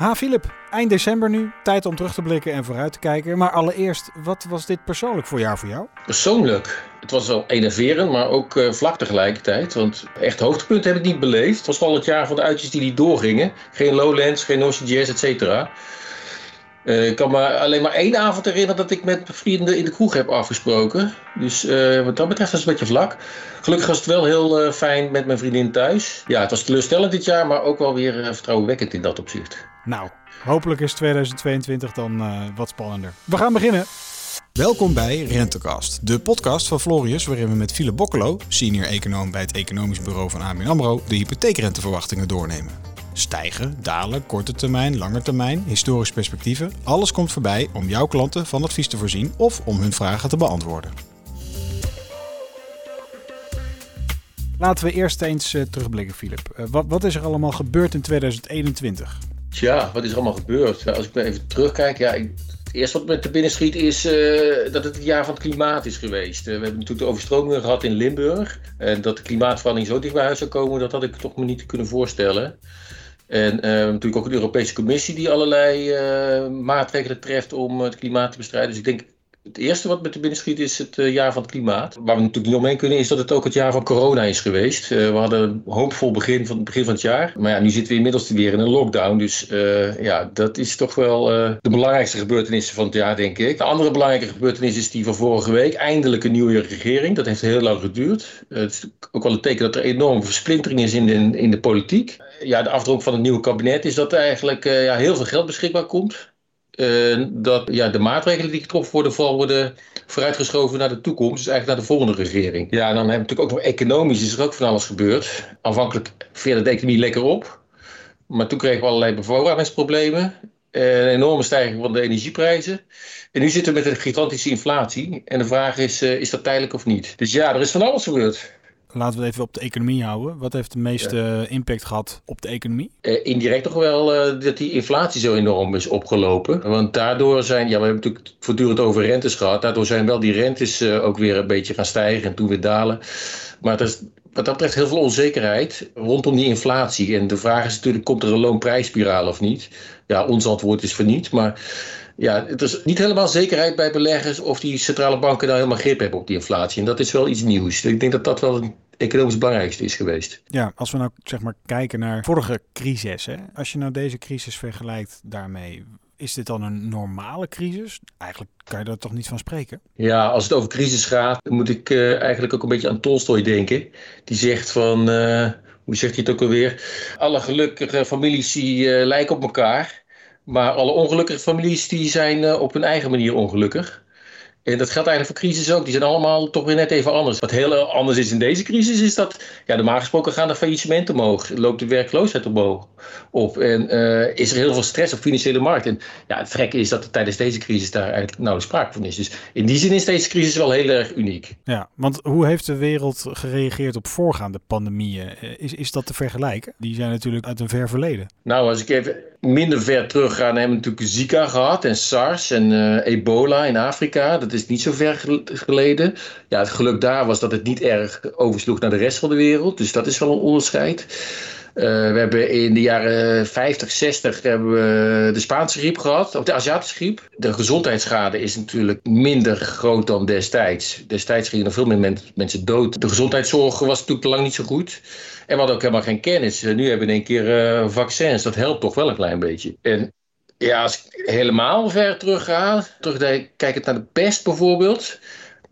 Ha, Philip. Eind december nu. Tijd om terug te blikken en vooruit te kijken. Maar allereerst, wat was dit persoonlijk voor jaar voor jou? Persoonlijk, het was wel enerverend, maar ook uh, vlak tegelijkertijd. Want echt hoogtepunten heb ik niet beleefd. Het was wel het jaar van de uitjes die niet doorgingen. Geen Lowlands, geen Noisy Jazz, et cetera. Uh, ik kan me alleen maar één avond herinneren dat ik met vrienden in de kroeg heb afgesproken. Dus uh, wat dat betreft was het een beetje vlak. Gelukkig was het wel heel uh, fijn met mijn vriendin thuis. Ja, het was teleurstellend dit jaar, maar ook wel weer vertrouwenwekkend in dat opzicht. Nou, hopelijk is 2022 dan wat spannender. We gaan beginnen. Welkom bij Rentecast, de podcast van Florius, waarin we met Philip Bokkelo, senior econoom bij het economisch bureau van ABN AMRO, de hypotheekrenteverwachtingen doornemen. Stijgen, dalen, korte termijn, lange termijn, historische perspectieven. Alles komt voorbij om jouw klanten van advies te voorzien of om hun vragen te beantwoorden. Laten we eerst eens uh, terugblikken, Filip. Uh, wat, wat, is er allemaal gebeurd in 2021? Tja, wat is er allemaal gebeurd? Als ik even terugkijk, ja, ik, het eerste wat me te binnen schiet is uh, dat het het jaar van het klimaat is geweest. we hebben natuurlijk de overstromingen gehad in Limburg. En dat de klimaatverandering zo dicht bij huis zou komen, dat had ik toch me niet kunnen voorstellen. En uh, natuurlijk ook de Europese Commissie die allerlei uh, maatregelen treft om het klimaat te bestrijden. Dus ik denk het eerste wat me te binnen schiet is het uh, jaar van het klimaat. Waar we natuurlijk niet omheen kunnen is dat het ook het jaar van corona is geweest. Uh, we hadden een hoopvol begin van, begin van het jaar. Maar ja, nu zitten we inmiddels weer in een lockdown. Dus uh, ja, dat is toch wel de belangrijkste gebeurtenissen van het jaar, denk ik. De andere belangrijke gebeurtenis is die van vorige week. Eindelijk een nieuwe regering. Dat heeft heel lang geduurd. het is ook wel een teken dat er enorme versplintering is in de, in de politiek. Ja, de afdruk van het nieuwe kabinet is dat er eigenlijk ja, heel veel geld beschikbaar komt. Uh, dat ja, de maatregelen die getroffen worden, vooral worden vooruitgeschoven naar de toekomst. Dus eigenlijk naar de volgende regering. Ja, en dan hebben we natuurlijk ook nog economisch is er ook van alles gebeurd. Aanvankelijk veerde de economie lekker op. Maar toen kregen we allerlei bevoorradingsproblemen. Een enorme stijging van de energieprijzen. En nu zitten we met een gigantische inflatie. En de vraag is, is dat tijdelijk of niet? Dus ja, er is van alles gebeurd laten we het even op de economie houden. Wat heeft de meeste impact gehad op de economie? Uh, indirect toch wel uh, dat die inflatie zo enorm is opgelopen. Want daardoor zijn, ja, we hebben natuurlijk voortdurend over rentes gehad. Daardoor zijn wel die rentes uh, ook weer een beetje gaan stijgen en toen weer dalen. Maar het is wat dat betreft heel veel onzekerheid rondom die inflatie. En de vraag is natuurlijk, komt er een loonprijsspiraal of niet? Ja, ons antwoord is voor niet. Maar ja, het is niet helemaal zekerheid bij beleggers of die centrale banken nou helemaal grip hebben op die inflatie. En dat is wel iets nieuws. Ik denk dat dat wel het economisch belangrijkste is geweest. Ja, als we nou zeg maar kijken naar vorige crisis. Hè? Als je nou deze crisis vergelijkt daarmee, is dit dan een normale crisis? Eigenlijk kan je daar toch niet van spreken? Ja, als het over crisis gaat, moet ik uh, eigenlijk ook een beetje aan Tolstoy denken. Die zegt van, uh, hoe zegt hij het ook alweer? Alle gelukkige families die uh, lijken op elkaar. Maar alle ongelukkige families die zijn uh, op hun eigen manier ongelukkig. En dat geldt eigenlijk voor crisis ook. Die zijn allemaal toch weer net even anders. Wat heel anders is in deze crisis is dat, ja, normaal gesproken gaan de faillissementen omhoog. Loopt de werkloosheid omhoog op. En uh, is er heel veel stress op financiële markt. En ja, het gekke is dat er tijdens deze crisis daar eigenlijk nauwelijks sprake van is. Dus in die zin is deze crisis wel heel erg uniek. Ja, want hoe heeft de wereld gereageerd op voorgaande pandemieën? Is, is dat te vergelijken? Die zijn natuurlijk uit een ver verleden. Nou, als ik even minder ver terug ga, dan hebben we natuurlijk Zika gehad en SARS en uh, ebola in Afrika. Dat is niet zo ver geleden. Ja, het geluk daar was dat het niet erg oversloeg naar de rest van de wereld. Dus dat is wel een onderscheid. Uh, we hebben in de jaren 50, 60 hebben we de Spaanse griep gehad, of de Aziatische griep. De gezondheidsschade is natuurlijk minder groot dan destijds. Destijds gingen er veel meer mensen dood. De gezondheidszorg was natuurlijk lang niet zo goed. En we hadden ook helemaal geen kennis. Nu hebben we in één keer uh, vaccins. Dat helpt toch wel een klein beetje. En ja, als ik helemaal ver terug ga, terugkijkend naar de pest bijvoorbeeld.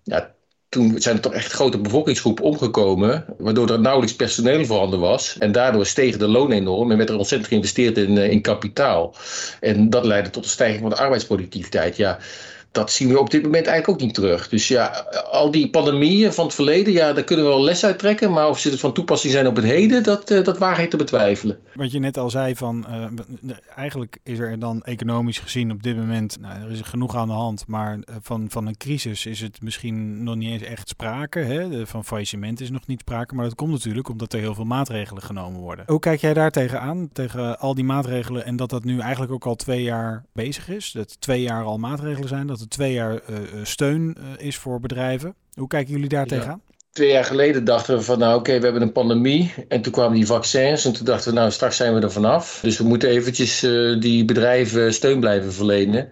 Ja, toen zijn er toch echt grote bevolkingsgroepen omgekomen, waardoor er nauwelijks personeel voorhanden was. En daardoor stegen de lonen enorm en werd er ontzettend geïnvesteerd in, in kapitaal. En dat leidde tot een stijging van de arbeidsproductiviteit. Ja, dat zien we op dit moment eigenlijk ook niet terug. Dus ja, al die pandemieën van het verleden, ja, daar kunnen we wel les uit trekken. Maar of ze het van toepassing zijn op het heden, dat, uh, dat waarheid te betwijfelen. Wat je net al zei, van uh, eigenlijk is er dan economisch gezien op dit moment, nou, er is genoeg aan de hand. Maar uh, van, van een crisis is het misschien nog niet eens echt sprake. Hè? Van faillissement is nog niet sprake. Maar dat komt natuurlijk omdat er heel veel maatregelen genomen worden. Hoe kijk jij daar tegenaan? Tegen al die maatregelen en dat dat nu eigenlijk ook al twee jaar bezig is? Dat twee jaar al maatregelen zijn, het twee jaar uh, steun uh, is voor bedrijven. Hoe kijken jullie daar ja. tegenaan? twee jaar geleden dachten we van nou oké, we hebben een pandemie. En toen kwamen die vaccins en toen dachten we nou straks zijn we er vanaf. Dus we moeten eventjes uh, die bedrijven steun blijven verlenen.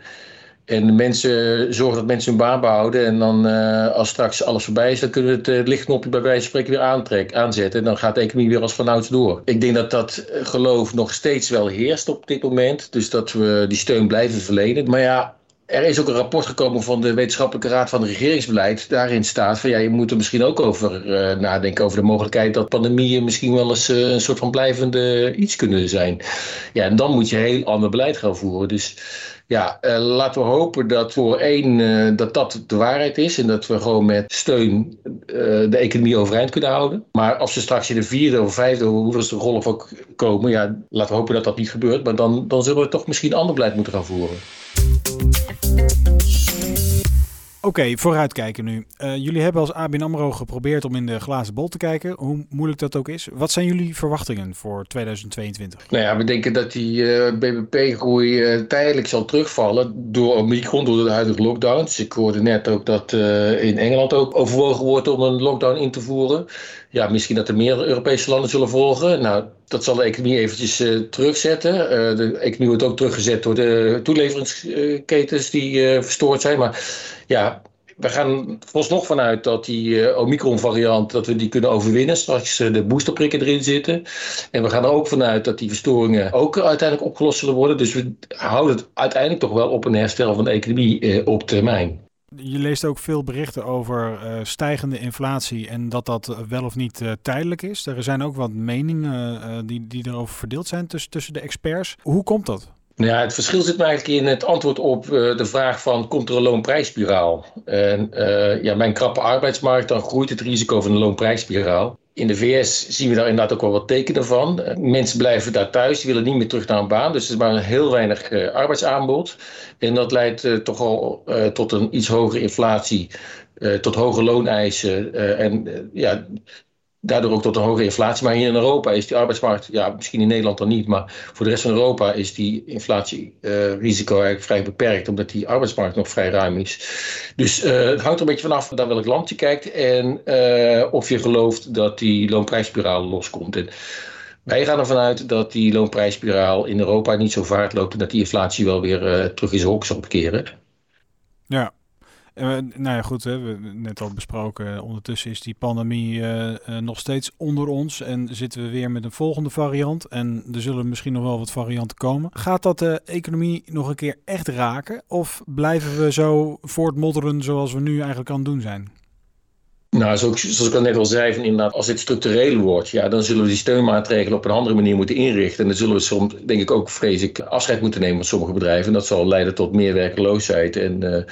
En de mensen, zorgen dat mensen hun baan behouden. En dan uh, als straks alles voorbij is, dan kunnen we het uh, lichtknopje bij wijze van spreken weer aantrek, aanzetten. En dan gaat de economie weer als vanouds door. Ik denk dat dat geloof nog steeds wel heerst op dit moment. Dus dat we die steun blijven verlenen. Maar ja, er is ook een rapport gekomen van de Wetenschappelijke Raad van Regeringsbeleid. Daarin staat van ja, je moet er misschien ook over uh, nadenken. Over de mogelijkheid dat pandemieën misschien wel eens uh, een soort van blijvende iets kunnen zijn. Ja, en dan moet je heel ander beleid gaan voeren. Dus ja, uh, laten we hopen dat voor één dat dat de waarheid is. En dat we gewoon met steun de economie overeind kunnen houden. Maar als ze straks in de vierde of vijfde, hoe ze de golf ook komen. Ja, laten we hopen dat dat niet gebeurt. Maar dan, dan zullen we toch misschien ander beleid moeten gaan voeren. Oké, vooruitkijken nu. Uh, jullie hebben als ABN AMRO geprobeerd om in de glazen bol te kijken, hoe moeilijk dat ook is. Wat zijn jullie verwachtingen voor 2022? Nou ja, we denken dat die uh, BBP-groei uh, tijdelijk zal terugvallen door Omicron, door de huidige lockdowns. Ik hoorde net ook dat in Engeland ook overwogen wordt om een lockdown in te voeren. Ja, misschien dat er meer Europese landen zullen volgen. Nou, dat zal de economie eventjes terugzetten. de economie wordt ook teruggezet door de toeleveringsketens die verstoord zijn. Maar ja, we gaan nog vanuit dat die uh, Omicron-variant, dat we die kunnen overwinnen. Straks uh, de boosterprikken erin zitten. En we gaan er ook vanuit dat die verstoringen ook uiteindelijk opgelost zullen worden. Dus we houden het uiteindelijk toch wel op een herstel van de economie uh, op termijn. Je leest ook veel berichten over stijgende inflatie en dat dat wel of niet tijdelijk is. Er zijn ook wat meningen die, die erover verdeeld zijn tussen, tussen de experts. Hoe komt dat? Ja, het verschil zit eigenlijk in het antwoord op de vraag van komt er een loonprijsspiraal? En ja, bij een krappe arbeidsmarkt dan groeit het risico van een loonprijsspiraal. In de VS zien we daar inderdaad ook wel wat tekenen van. Uh, mensen blijven daar thuis, die willen niet meer terug naar een baan. Dus er is maar heel weinig arbeidsaanbod. En dat leidt toch al tot een iets hogere inflatie, tot hoge looneisen. en ja, daardoor ook tot een hoge inflatie. Maar hier in Europa is die arbeidsmarkt, ja, misschien in Nederland dan niet, maar voor de rest van Europa is die inflatierisico uh, eigenlijk vrij beperkt, omdat die arbeidsmarkt nog vrij ruim is. Dus uh, het hangt er een beetje vanaf naar welk land je kijkt en uh, of je gelooft dat die loonprijsspiraal loskomt. En wij gaan ervan uit dat die loonprijsspiraal in Europa niet zo vaart loopt en dat die inflatie wel weer terug in zijn hok zal keren. Ja, uh, nou ja, goed, we hebben net al besproken. Ondertussen is die pandemie uh, uh, nog steeds onder ons en zitten we weer met een volgende variant. En er zullen misschien nog wel wat varianten komen. Gaat dat de economie nog een keer echt raken? Of blijven we zo voortmodderen zoals we nu eigenlijk aan het doen zijn? Nou, zoals, zoals ik al net al zei, van inderdaad, als dit structureel wordt, ja, dan zullen we die steunmaatregelen op een andere manier moeten inrichten. En dan zullen we soms, denk ik, ook vrees ik, afscheid moeten nemen van sommige bedrijven. En dat zal leiden tot meer werkloosheid en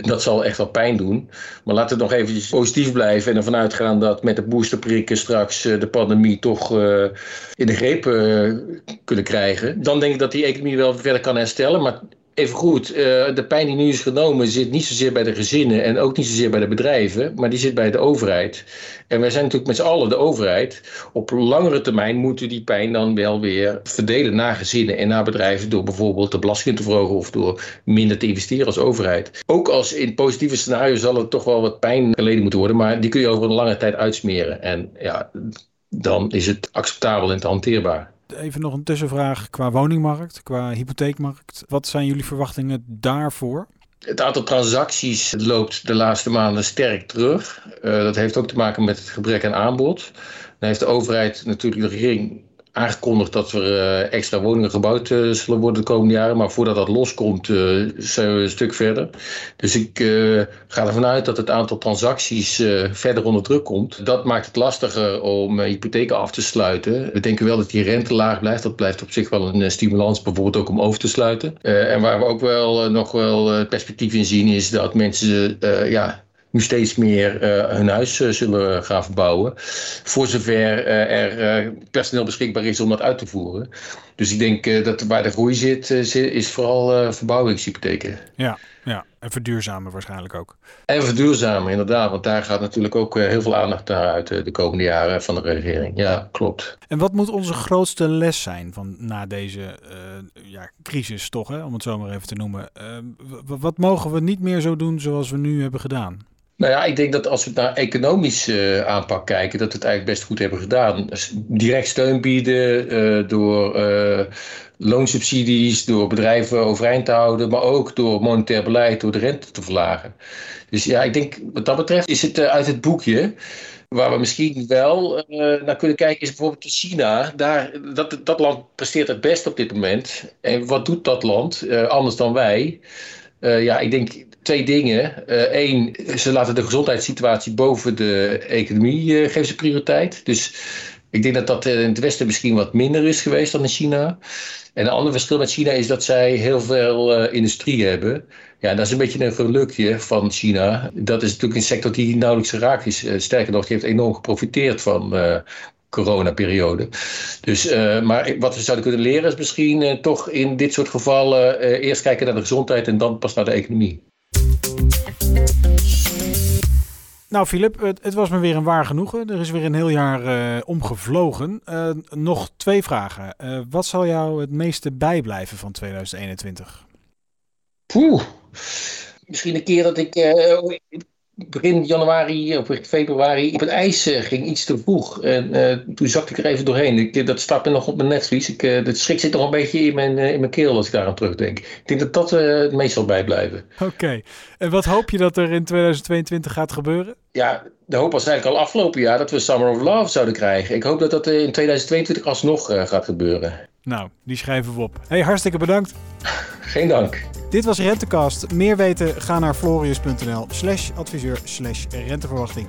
dat zal echt wel pijn doen. Maar laten we nog even positief blijven en ervan uitgaan dat met de boosterprikken straks eh, de pandemie toch uh, in de greep uh, kunnen krijgen. Dan denk ik dat die economie wel verder kan herstellen. Maar even goed, uh, de pijn die nu is genomen zit niet zozeer bij de gezinnen en ook niet zozeer bij de bedrijven, maar die zit bij de overheid. En wij zijn natuurlijk met z'n allen de overheid. Op langere termijn moeten die pijn dan wel weer verdelen naar gezinnen en naar bedrijven door bijvoorbeeld de belasting te verhogen of door minder te investeren als overheid. Ook als in positieve scenario zal er toch wel wat pijn geleden moeten worden, maar die kun je over een lange tijd uitsmeren. En ja, dan is het acceptabel en te hanteerbaar. Even nog een tussenvraag qua woningmarkt, qua hypotheekmarkt. Wat zijn jullie verwachtingen daarvoor? Het aantal transacties loopt de laatste maanden sterk terug. Uh, dat heeft ook te maken met het gebrek aan aanbod. Dan heeft de overheid natuurlijk de regering aangekondigd dat er uh, extra woningen gebouwd uh, zullen worden de komende jaren. Maar voordat dat loskomt, uh, zijn we een stuk verder. Dus ik ga ervan uit dat het aantal transacties verder onder druk komt. Dat maakt het lastiger om hypotheken af te sluiten. We denken wel dat die rente laag blijft. Dat blijft op zich wel een stimulans, bijvoorbeeld ook om over te sluiten. en waar we ook wel nog wel perspectief in zien, is dat mensen ja, nu steeds meer uh, hun huis uh, zullen gaan verbouwen. Voor zover uh, er personeel beschikbaar is om dat uit te voeren. Dus ik denk dat waar de groei zit, is vooral verbouwingshypotheken. Ja, ja, en verduurzamen waarschijnlijk ook. En verduurzamen, inderdaad. Want daar gaat natuurlijk ook heel veel aandacht naar uit de komende jaren van de regering. Ja, klopt. En wat moet onze grootste les zijn van na deze ja, crisis, toch, hè, om het zo maar even te noemen? wat mogen we niet meer zo doen zoals we nu hebben gedaan? Nou ja, ik denk dat als we naar economisch uh, aanpak kijken, dat we het eigenlijk best goed hebben gedaan. Direct steun bieden uh, door uh, loonsubsidies, door bedrijven overeind te houden, maar ook door monetair beleid, door de rente te verlagen. Dus ja, ik denk wat dat betreft is het uit het boekje. Waar we misschien wel naar kunnen kijken is bijvoorbeeld China. Daar, dat, dat land presteert het best op dit moment. En wat doet dat land anders dan wij? Ja, ik denk twee dingen. Eén, eh, ze laten de gezondheidssituatie boven de economie uh, geven ze prioriteit. Dus ik denk dat dat in het Westen misschien wat minder is geweest dan in China. En een ander verschil met China is dat zij heel veel industrie hebben. Ja, dat is een beetje een gelukje van China. Dat is natuurlijk een sector die nauwelijks geraakt is. sterker nog, die heeft enorm geprofiteerd van coronaperiode. Dus, uh, maar wat we zouden kunnen leren is misschien toch in dit soort gevallen eerst kijken naar de gezondheid en dan pas naar de economie. Nou, Filip, het, het, was me weer een waar genoegen. Er is weer een heel jaar omgevlogen. Nog twee vragen. Wat zal jou het meeste bijblijven van 2021? Poeh. Misschien een keer dat ik begin januari of februari op het ijs uh, ging iets te vroeg. En uh, toen zakte ik er even doorheen. Ik, dat stak me nog op mijn netvlies. Ik, uh, de schrik zit nog een beetje in mijn, in mijn keel als ik daar aan terugdenk. Ik denk dat dat het meest zal bijblijven. Oké. En wat hoop je dat er in 2022 gaat gebeuren? Ja, de hoop was eigenlijk al afgelopen jaar dat we Summer of Love zouden krijgen. Ik hoop dat dat in 2022 alsnog gaat gebeuren. Nou, die schrijven we op. Hey, hartstikke bedankt. Geen dank. Dit was Rentecast. Meer weten, ga naar florius.nl slash adviseur slash renteverwachting.